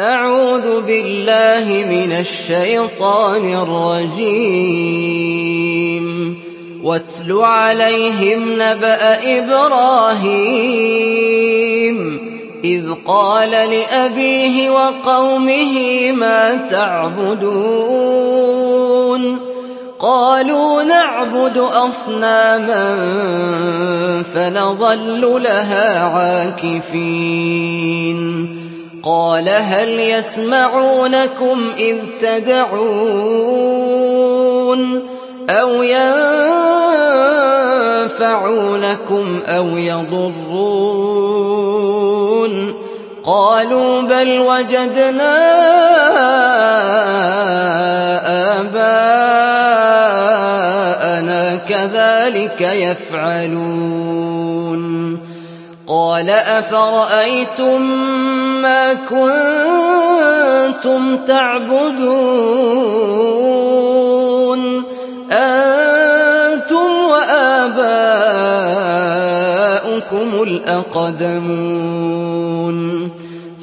أعوذ بالله من الشيطان الرجيم. واتل عليهم نبأ إبراهيم. إذ قال لأبيه وقومه ما تعبدون. قالوا نعبد أصناما فنظل لها عاكفين. قال هل يسمعونكم إذ تدعون أو ينفعونكم أو يضرون قالوا بل وجدنا آباءنا كذلك يفعلون قال أفرأيتم ما كنتم تعبدون؟ أنتم وآباؤكم الأقدمون.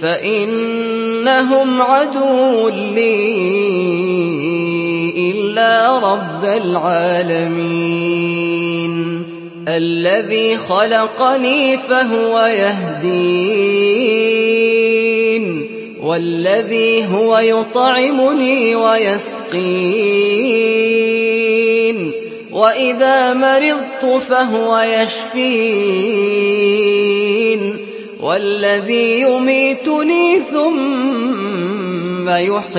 فإنهم عدو لي إلا رب العالمين. الذي خلقني فهو يهدين والذي هو يطعمني ويسقين وإذا مرضت فهو يشفين والذي يميتني ثم يحيين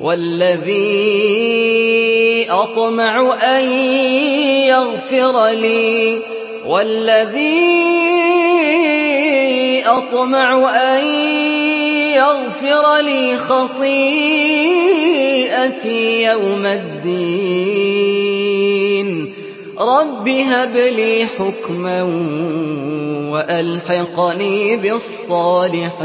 والذي أطمع أن يغفر لي والذي أطمع أن يغفر لي خطيئتي يوم الدين. رب هب لي حكما وألحقني بالصالحين.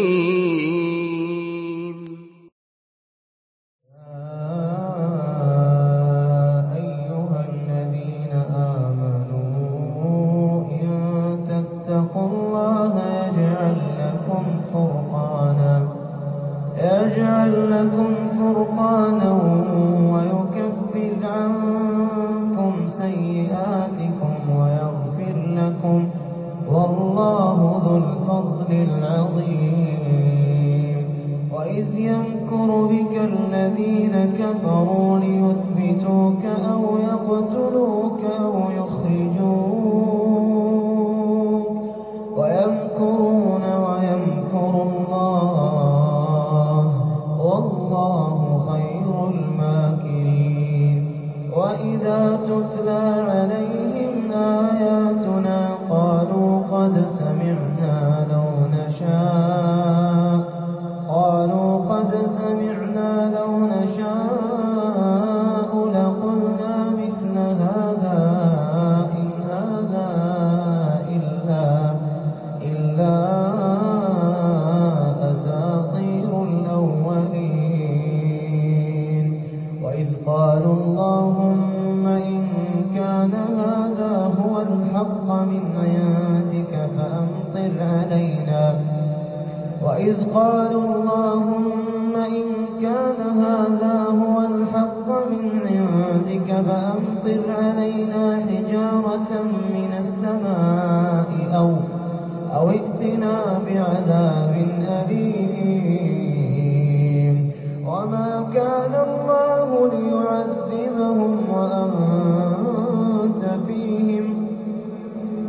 يجعل لكم فرقانا ويكفر عنكم سيئاتكم ويغفر لكم والله ذو الفضل العظيم. وإذ يمكر بك الذين كفروا ليثبتوك أو يقتلوك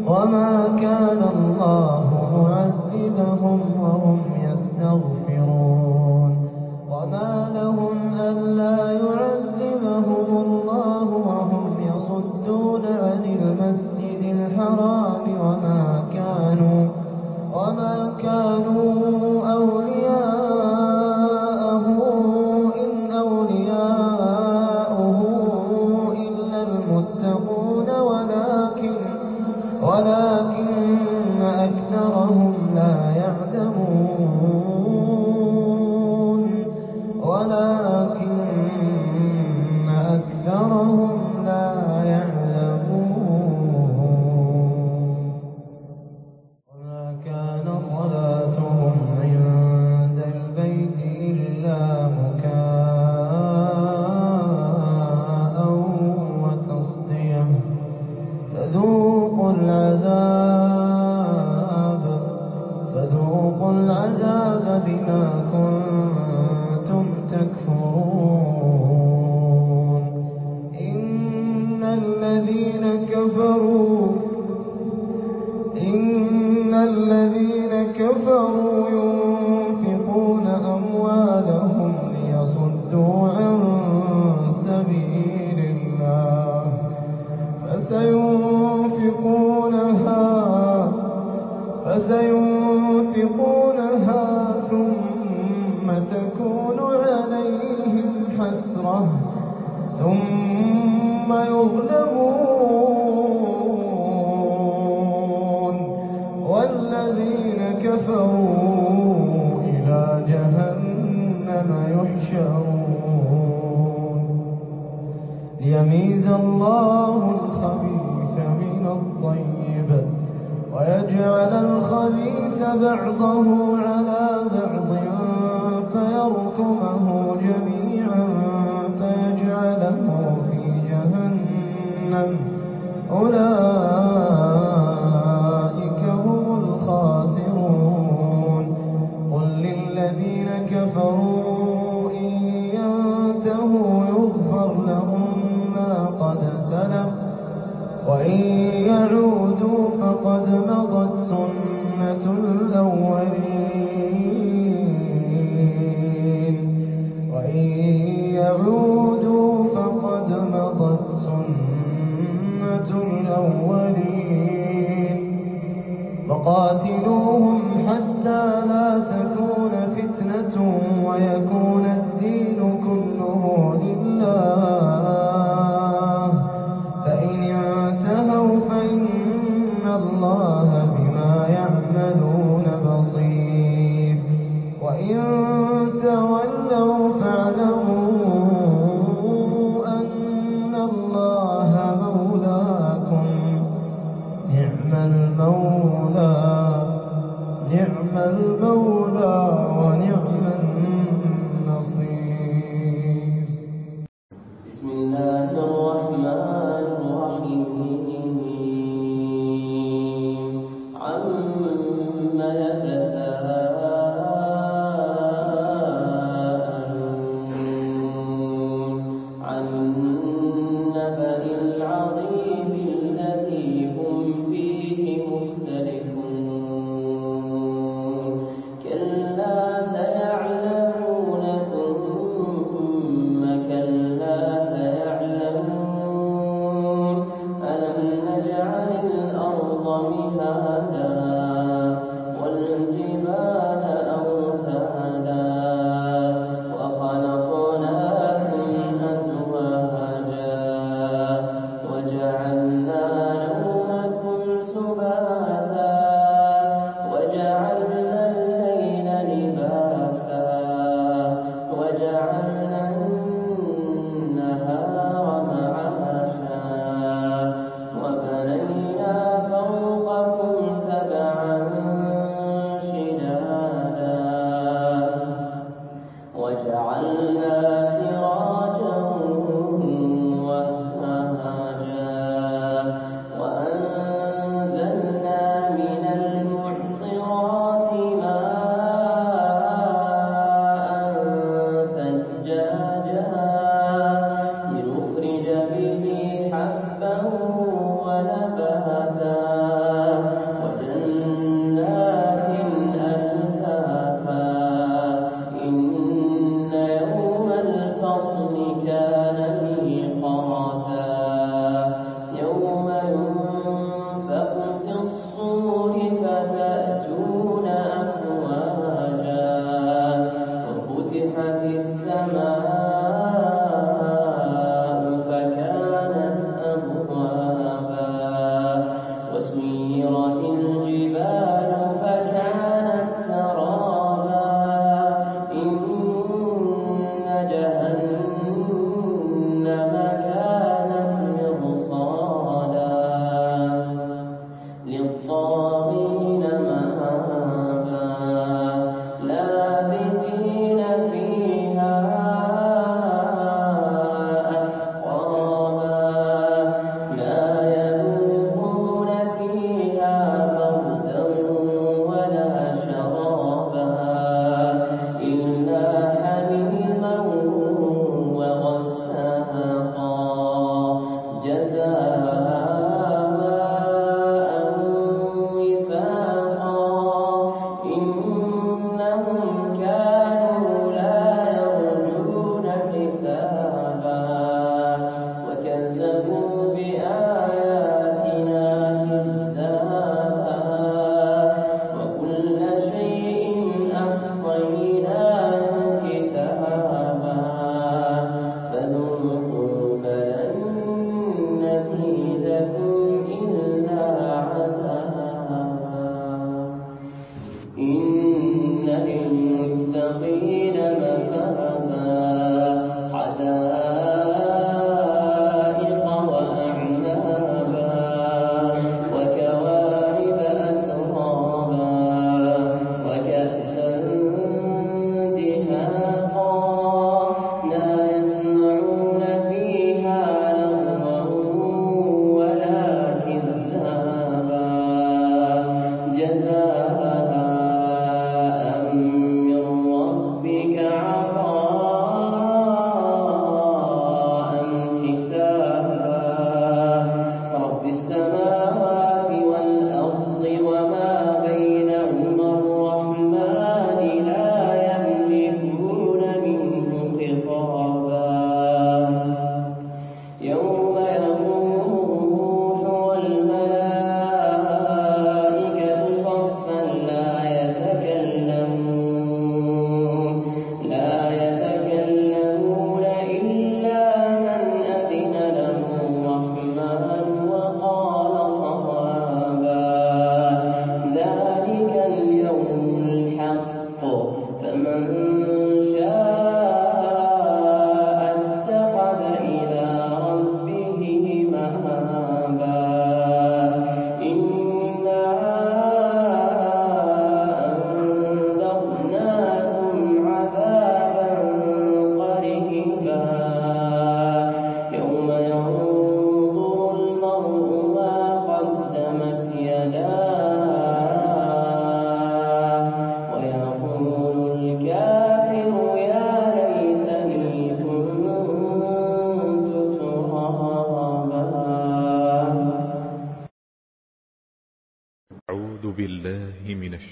وما كان الله معذبهم وهم يستغفرون. كفروا ينفقون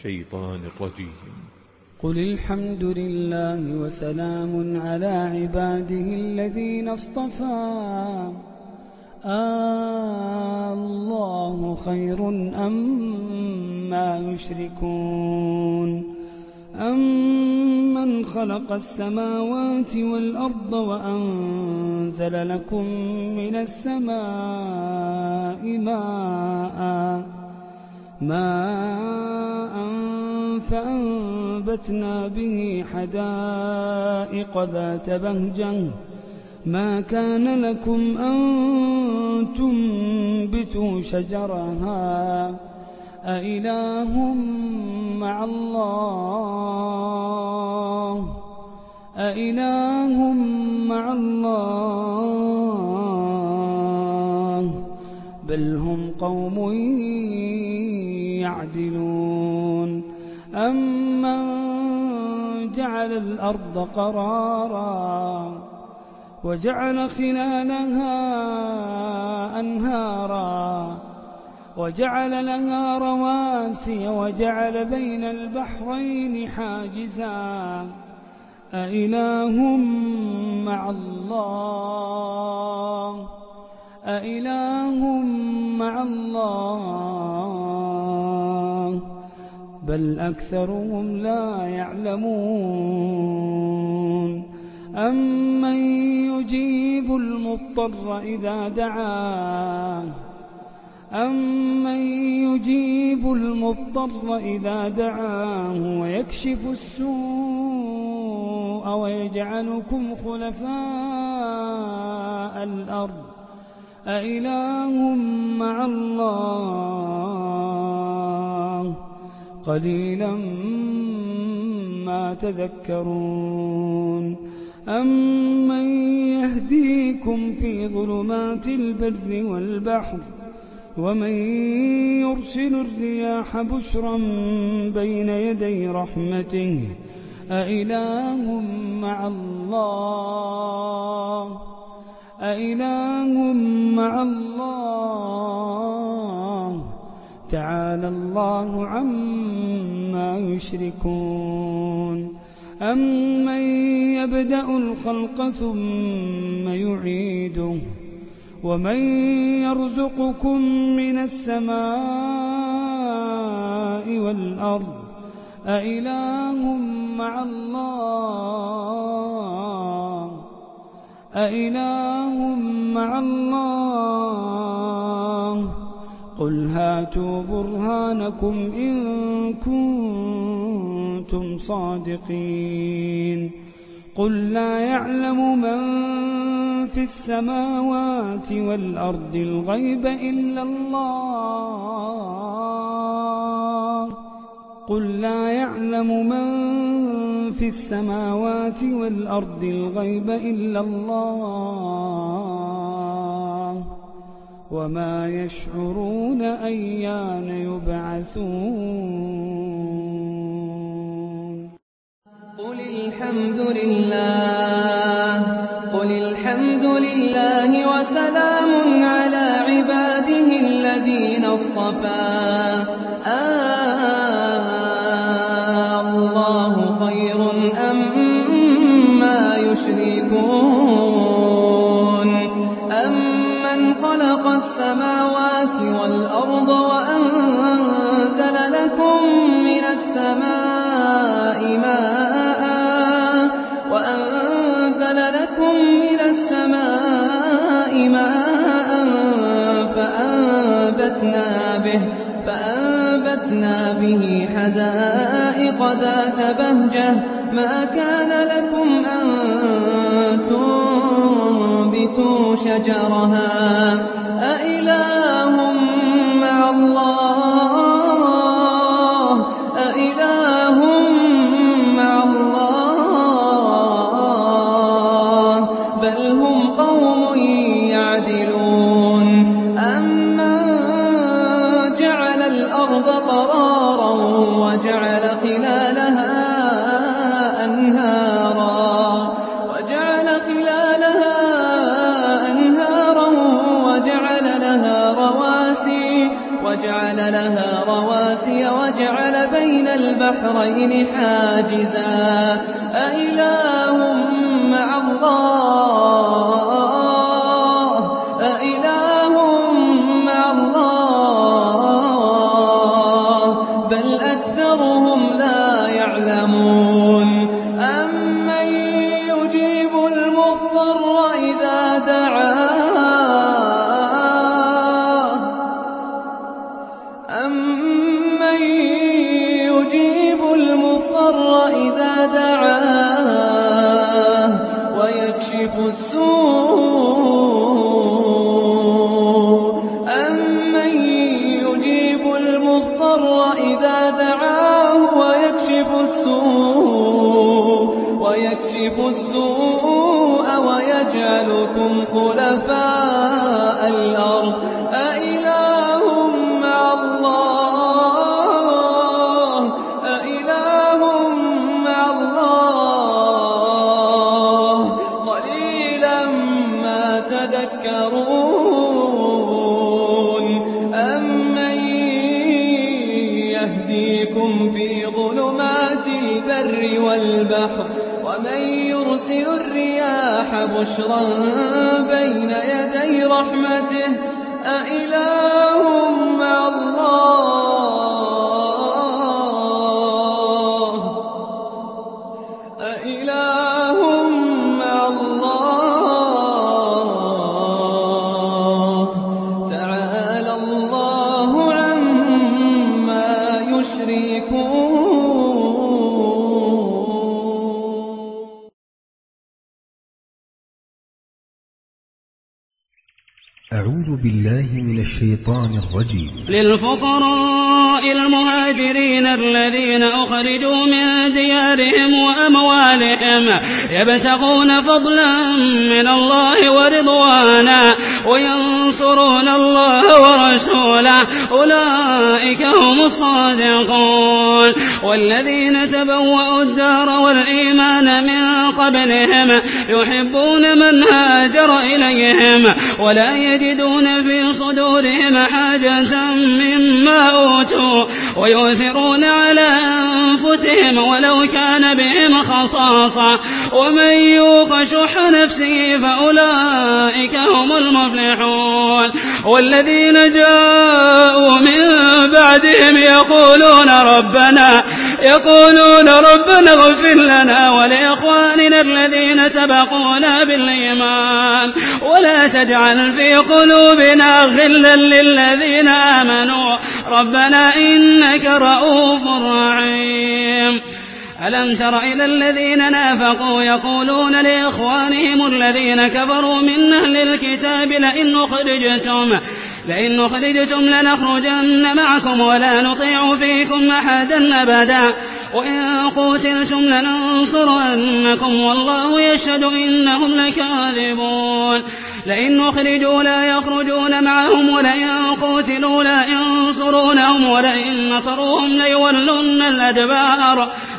الشيطان الرجيم. قل الحمد لله وسلام على عباده الذين اصطفى. الله خير أم ما يشركون؟ أمن خلق السماوات والأرض وأنزل لكم من السماء ماءً؟ ماء فأنبتنا به حدائق ذات بهجة. ما كان لكم أن تنبتوا شجرها؟ أإله مع الله؟ أإله مع الله؟ بل هم قوم يعدلون. أمن جعل الأرض قرارا وجعل خلالها أنهارا وجعل لها رواسي وجعل بين البحرين حاجزا أإله مع الله أإله مع الله بل أكثرهم لا يعلمون. أَمَّن يُجِيبُ الْمُضْطَرَّ إِذَا دَعَاهُ أَمَّن يُجِيبُ الْمُضْطَرَّ إِذَا دَعَاهُ وَيَكْشِفُ السُّوءَ وَيَجْعَلُكُمْ خُلَفَاءَ الْأَرْضِ؟ أَإِلَٰهٌ مَّعَ اللَّهِ ۚ؟ قَلِيلًا مَّا تَذَكَّرُونَ. أَمَّن يَهْدِيكُمْ فِي ظُلُمَاتِ الْبَرِّ وَالْبَحْرِ وَمَن يُرْسِلُ الرِّيَاحَ بُشْرًا بَيْنَ يَدَيْ رَحْمَتِهِ أَإِلَٰهٌ مَّعَ اللَّهِ؟ أَإِلَٰهٌ مَّعَ اللَّهِ ۚ تَعَالَى اللَّهُ عَمَّا يُشْرِكُونَ. أَمَّن يَبْدَأُ الْخَلْقَ ثُمَّ يُعِيدُهُ؟ وَمَن يَرْزُقُكُم مِّنَ السَّمَاءِ وَالْأَرْضِ؟ أَإِلَٰهٌ مَّعَ اللَّهِ؟ أَإِلَٰهٌ مَّعَ اللَّهِ ۚ؟ قُلْ هَاتُوا بُرْهَانَكُمْ إِن كُنتُمْ صَادِقِينَ قُل لَّا يَعْلَمُ مَن فِي السَّمَاوَاتِ وَالْأَرْضِ الْغَيْبَ إِلَّا اللَّهُ قُل لَّا يَعْلَمُ مَن فِي السَّمَاوَاتِ وَالْأَرْضِ الْغَيْبَ إِلَّا اللَّهُ وَمَا يَشْعُرُونَ أَيَّانَ يُبْعَثُونَ. قُلِ الْحَمْدُ لِلَّهِ قُلِ الْحَمْدُ لِلَّهِ وَسَلَامٌ عَلَىٰ عِبَادِهِ الَّذِينَ اصْطَفَىٰ. فَأَنبَتْنَا بِهِ حَدَائِقَ ذَاتَ بَهْجَةٍ. مَّا كَانَ لَكُمْ أَن تُنبِتُوا شَجَرَهَا ۗ. الْبَحْرَيْنِ حَاجِزًا أَإِلَٰهٌ مَّعَ اللَّهِ أَإِلَٰهٌ مَّعَ اللَّهِ ۚ بَلْ أَكْثَرُهُمْ لَا يَعْلَمُونَ. أَمَّن يُجِيبُ الْمُضْطَرَّ إِذَا دَعَاهُ؟ وَيَكْشِفُ السُّوءَ أَمَّن يُجِيبُ الْمُضْطَرَّ إِذَا دَعَاهُ وَيَكْشِفُ السُّوءَ وَيَجْعَلُكُمْ خُلَفَاءَ الْأَرْضِ أجرا بين يدي رحمته أإله مع الله؟ أإله مع الله؟ تعالى الله عما يشركون. أعوذ بالله من الشيطان الرجيم. للفقراء المهاجرين الذين أخرجوا من ديارهم وأموالهم يبتغون فضلا من الله ورضوانا وينصرون الله ورسوله. أولئك هم الصادقون. والذين تبوأوا الدار والإيمان من قبلهم يحبون من هاجر إليهم ولا يجدون في صدورهم حاجة مما أوتوا ويؤثرون على أنفسهم ولو كان بهم خصاصة ومن يوق شح نفسه فأولئك هم المفلحون والذين جاءوا من بعدهم يقولون ربنا يقولون ربنا اغفر لنا ولإخواننا الذين سبقونا بالإيمان. ولا تجعل في قلوبنا غلا للذين آمنوا. ربنا إنك رؤوف رحيم. ألم تر إلى الذين نافقوا يقولون لإخوانهم الذين كفروا من أهل الكتاب لئن أخرجتم لئن أخرجتم لنخرجن معكم ولا نطيع فيكم أحدا أبدا. وإن قوتلتم لننصرنكم والله يشهد إنهم لكاذبون. لئن أخرجوا لا يخرجون معهم ولئن قوتلوا لا ينصرونهم ولئن نصروهم ليولن الأدبار.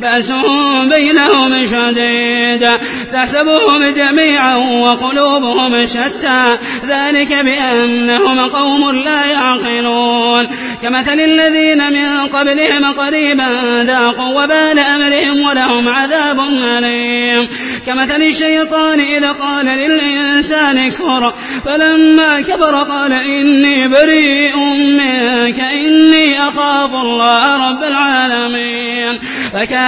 بأس بينهم شديد. تحسبهم جميعا وقلوبهم شتى. ذلك بأنهم قوم لا يعقلون. كمثل الذين من قبلهم قريبا ذاقوا وبال أمرهم ولهم عذاب أليم. كمثل الشيطان إذا قال للإنسان اكفر. فلما كفر قال إني بريء منك. إني أخاف الله رب العالمين. فكان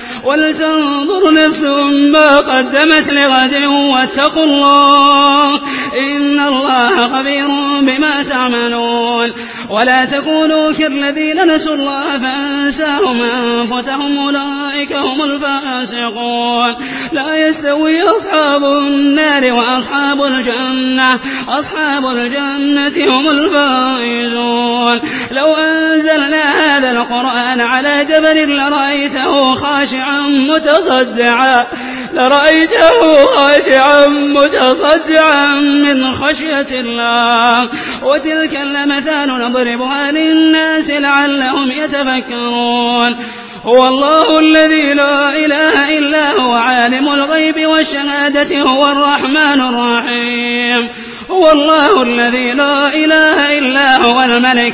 ولتنظر نفس ما قدمت لغد واتقوا الله إن الله خبير بما تعملون ولا تكونوا كالذين نسوا الله فأنساهم أنفسهم أولئك هم الفاسقون لا يستوي أصحاب النار وأصحاب الجنة أصحاب الجنة هم الفائزون لو أنزلنا هذا القرآن على جبل لرأيته خاشعا متصدعا لرأيته خاشعا متصدعا من خشية الله. وتلك الأمثال نضربها للناس لعلهم يتفكرون. هو الله الذي لا إله إلا هو عالم الغيب والشهادة هو الرحمن الرحيم. هو الله الذي لا إله إلا هو الملك.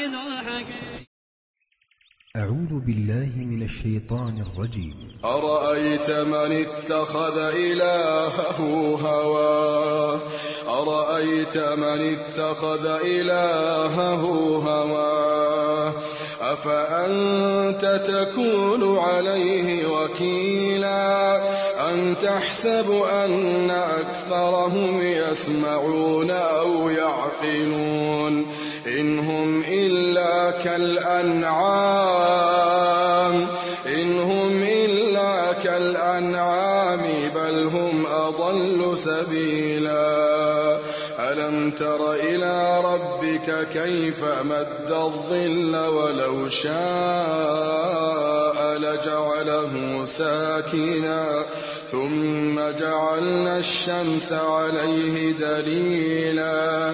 أعوذ بالله من الشيطان الرجيم. أرأيت من اتخذ إلهه هواه أرأيت من اتخذ إلهه هواه أفأنت تكون عليه وكيلا؟ أم تحسب أن أكثرهم يسمعون أو يعقلون؟ إن هم إلا كالأنعام. إن هم إلا كالأنعام بل هم أضل سبيلا. ألم تر إلى ربك كيف مد الظل ولو شاء لجعله ساكنا؟ ثم جعلنا الشمس عليه دليلا.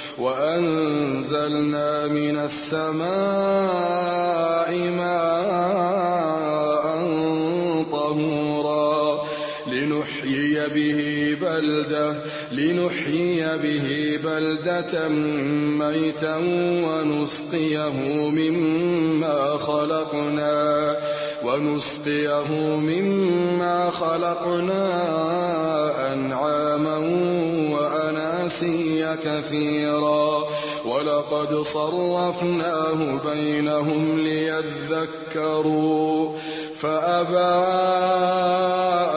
وأنزلنا من السماء ماء طهورا لنحيي به بلدة لنحيي به بلدة ميتا ونسقيه مما خلقنا ونسقيه مما خلقنا أنعاما وأناسيا كثيرا. ولقد صرفناه بينهم ليذكروا. فأبى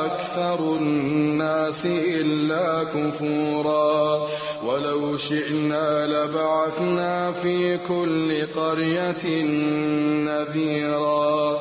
أكثر الناس إلا كفورا. ولو شئنا لبعثنا في كل قرية نذيرا.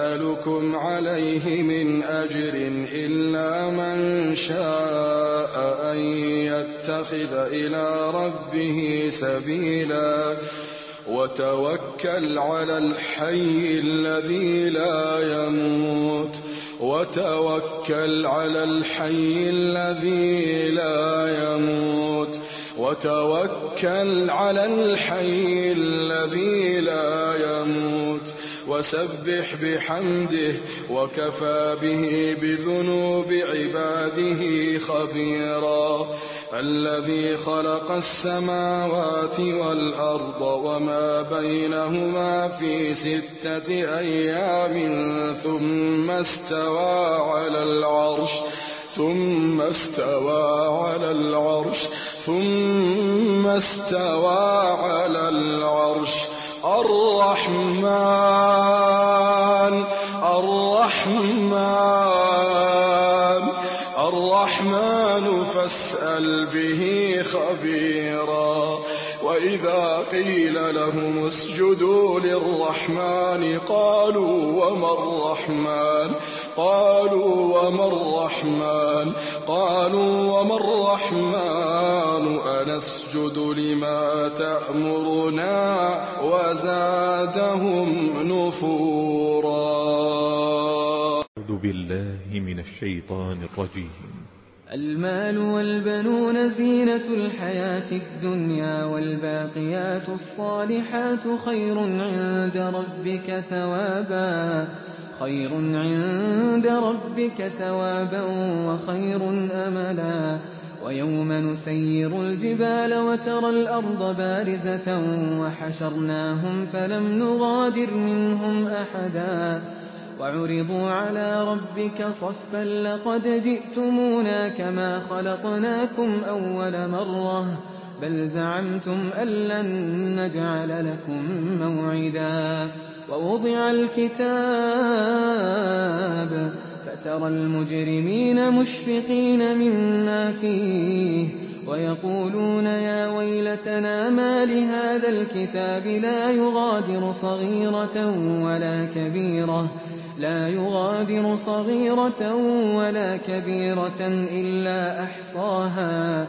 أسألكم عليه من أجر إلا من شاء أن يتخذ إلى ربه سبيلا. وتوكل على الحي الذي لا يموت. وتوكل على الحي الذي لا يموت. وتوكل على الحي الذي لا يموت. وسبح بحمده وكفى به بذنوب عباده خبيرا الذي خلق السماوات والأرض وما بينهما في ستة أيام ثم استوى على العرش ثم استوى على العرش ثم استوى على العرش الرحمن الرحمن الرحمن فاسأل به خبيرا. وإذا قيل لهم اسجدوا للرحمن قالوا وما الرحمن؟ قالوا وما الرحمن؟ قالوا وما الرحمن؟ أنسجد لما تأمرنا وزادهم نفورا. أعوذ بالله من الشيطان الرجيم. المال والبنون زينة الحياة الدنيا والباقيات الصالحات خير عند ربك ثوابا. خير عند ربك ثوابا وخير أملا. ويوم نسير الجبال وترى الأرض بارزة وحشرناهم فلم نغادر منهم أحدا. وعرضوا على ربك صفا لقد جئتمونا كما خلقناكم أول مرة. بل زعمتم أن لن نجعل لكم موعدا. ووضع الكتاب فترى المجرمين مشفقين مما فيه ويقولون يا ويلتنا ما لهذا الكتاب لا يغادر صغيرة ولا كبيرة لا يغادر صغيرة ولا كبيرة إلا أحصاها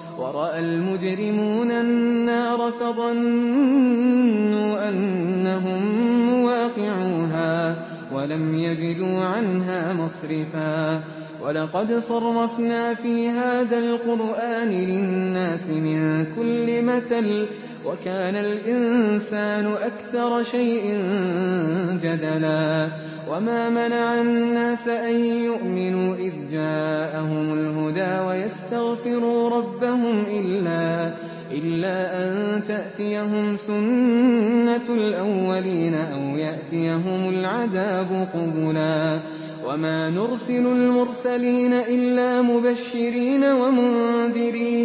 ورأى المجرمون النار فظنوا أنهم مواقعوها ولم يجدوا عنها مصرفا ولقد صرفنا في هذا القرآن للناس من كل مثل وكان الإنسان أكثر شيء جدلا وما منع الناس أن يؤمنوا إذ جاءهم الهدى ويستغفروا ربهم إلا إلا أن تأتيهم سنة الأولين أو يأتيهم العذاب قبلا وما نرسل المرسلين إلا مبشرين ومنذرين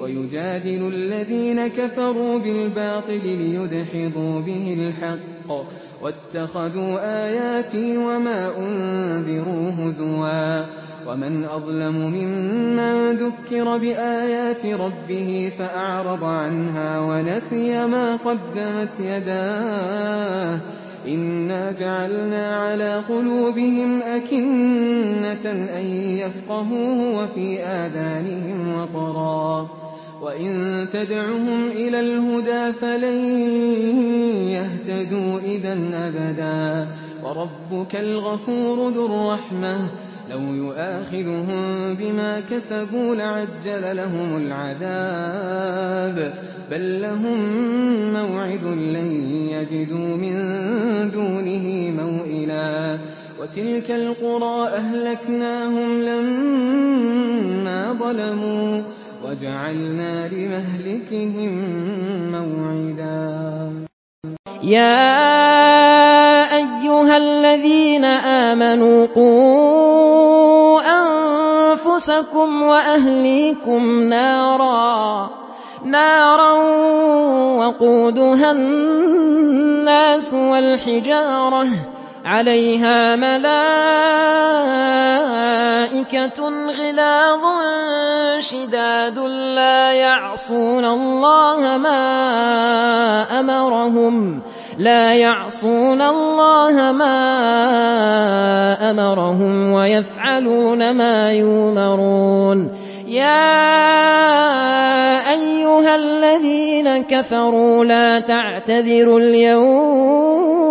ويجادل الذين كفروا بالباطل ليدحضوا به الحق واتخذوا آياتي وما أنذروا هزوا ومن أظلم ممن ذكر بآيات ربه فأعرض عنها ونسي ما قدمت يداه إنا جعلنا على قلوبهم أكنة أن يفقهوه وفي آذانهم وقرا وإن تدعهم إلى الهدى فلن يهتدوا إذا أبدا وربك الغفور ذو الرحمة لو يؤاخذهم بما كسبوا لعجل لهم العذاب بل لهم موعد لن يجدوا من دونه موئلا وتلك القرى أهلكناهم لما ظلموا وجعلنا لمهلكهم موعدا. يا أيها الذين آمنوا قوا أنفسكم وأهليكم نارا نارا وقودها الناس والحجارة. عليها ملائكة غلاظ شداد لا يعصون الله ما أمرهم لا يعصون الله ما أمرهم ويفعلون ما يؤمرون يا أيها الذين كفروا لا تعتذروا اليوم.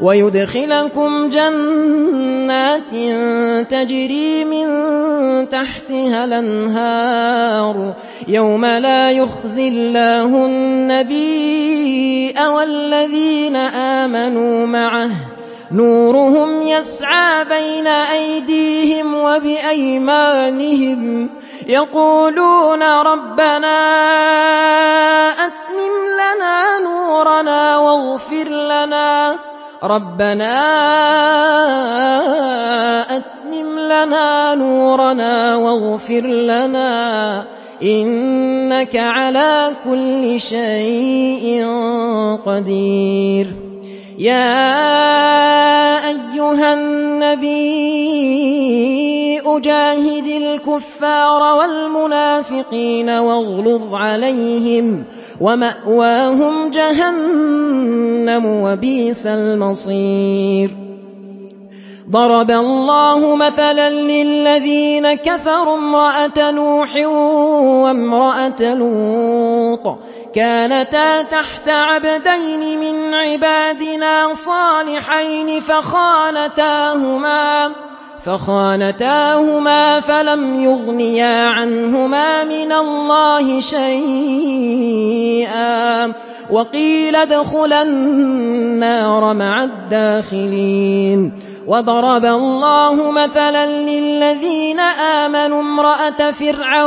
ويدخلكم جنات تجري من تحتها الأنهار. يوم لا يخزي الله النبي والذين آمنوا معه. نورهم يسعى بين أيديهم وبأيمانهم. يقولون ربنا أتمم لنا نورنا واغفر لنا. ربنا أتمم لنا نورنا واغفر لنا إنك على كل شيء قدير. يا أيها النبي أجاهد الكفار والمنافقين واغلظ عليهم. ومأواهم جهنم وبئس المصير. ضرب الله مثلا للذين كفروا امرأة نوح وامرأة لوط. كانتا تحت عبدين من عبادنا صالحين فخانتاهما. فخانتاهما فلم يغنيا عنهما من الله شيئا وقيل ادخلا النار مع الداخلين وضرب الله مثلا للذين آمنوا امرأة فرعون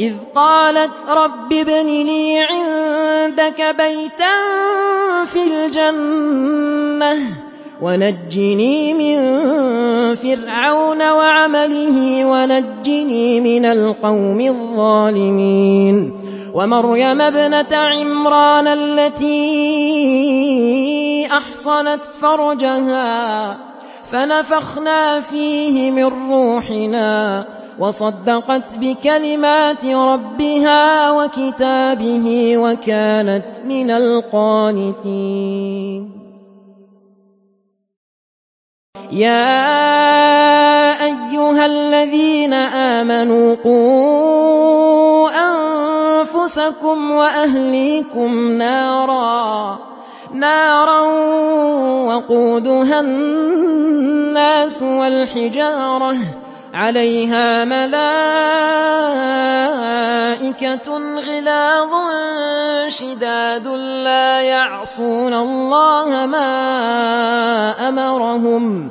إذ قالت رب ابن لي عندك بيتا في الجنة ونجني من فرعون وعمله ونجني من القوم الظالمين. ومريم ابنة عمران التي أحصنت فرجها فنفخنا فيه من روحنا وصدقت بكلمات ربها وكتابه وكانت من القانتين. يا أيها الذين آمنوا قوا أنفسكم وأهليكم نارا نارا وقودها الناس والحجارة. عليها ملائكة غلاظ شداد لا يعصون الله ما أمرهم.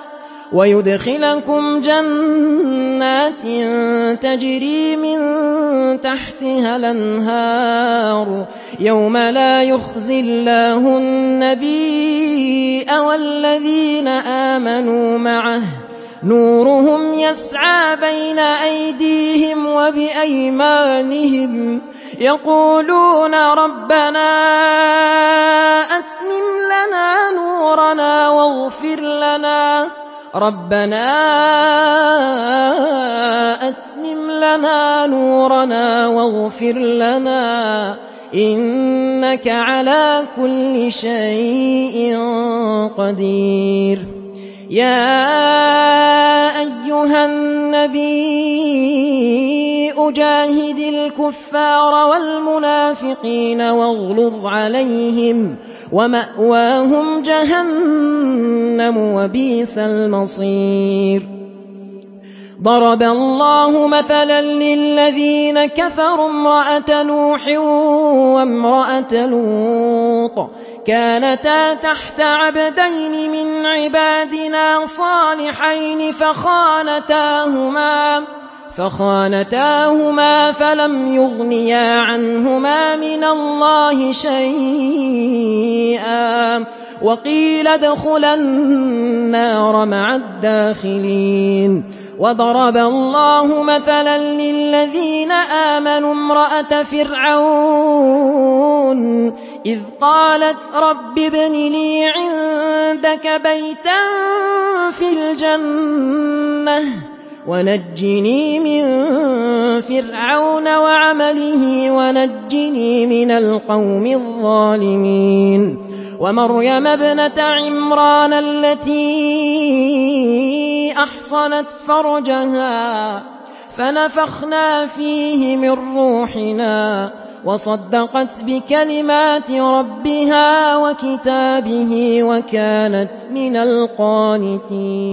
ويدخلكم جنات تجري من تحتها الأنهار. يوم لا يخزي الله النبي والذين آمنوا معه. نورهم يسعى بين أيديهم وبأيمانهم. يقولون ربنا أتمم لنا نورنا واغفر لنا. ربنا أتمم لنا نورنا واغفر لنا إنك على كل شيء قدير. يا أيها النبي أجاهد الكفار والمنافقين واغلظ عليهم ومأواهم جهنم وبئس المصير. ضرب الله مثلا للذين كفروا امرأة نوح وامرأة لوط. كانتا تحت عبدين من عبادنا صالحين فخانتاهما. فخانتاهما فلم يغنيا عنهما من الله شيئا وقيل ادخلا النار مع الداخلين وضرب الله مثلا للذين آمنوا امرأة فرعون إذ قالت رب ابن لي عندك بيتا في الجنة ونجني من فرعون وعمله ونجني من القوم الظالمين. ومريم ابنة عمران التي أحصنت فرجها فنفخنا فيه من روحنا وصدقت بكلمات ربها وكتابه وكانت من القانتين.